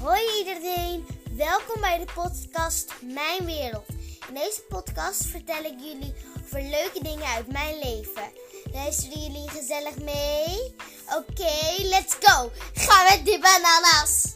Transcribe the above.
Hoi iedereen, Welkom bij de podcast Mijn Wereld. In deze podcast vertel ik jullie over leuke dingen uit mijn leven. Luisteren jullie gezellig mee? Oké, let's go! gaan met die bananas!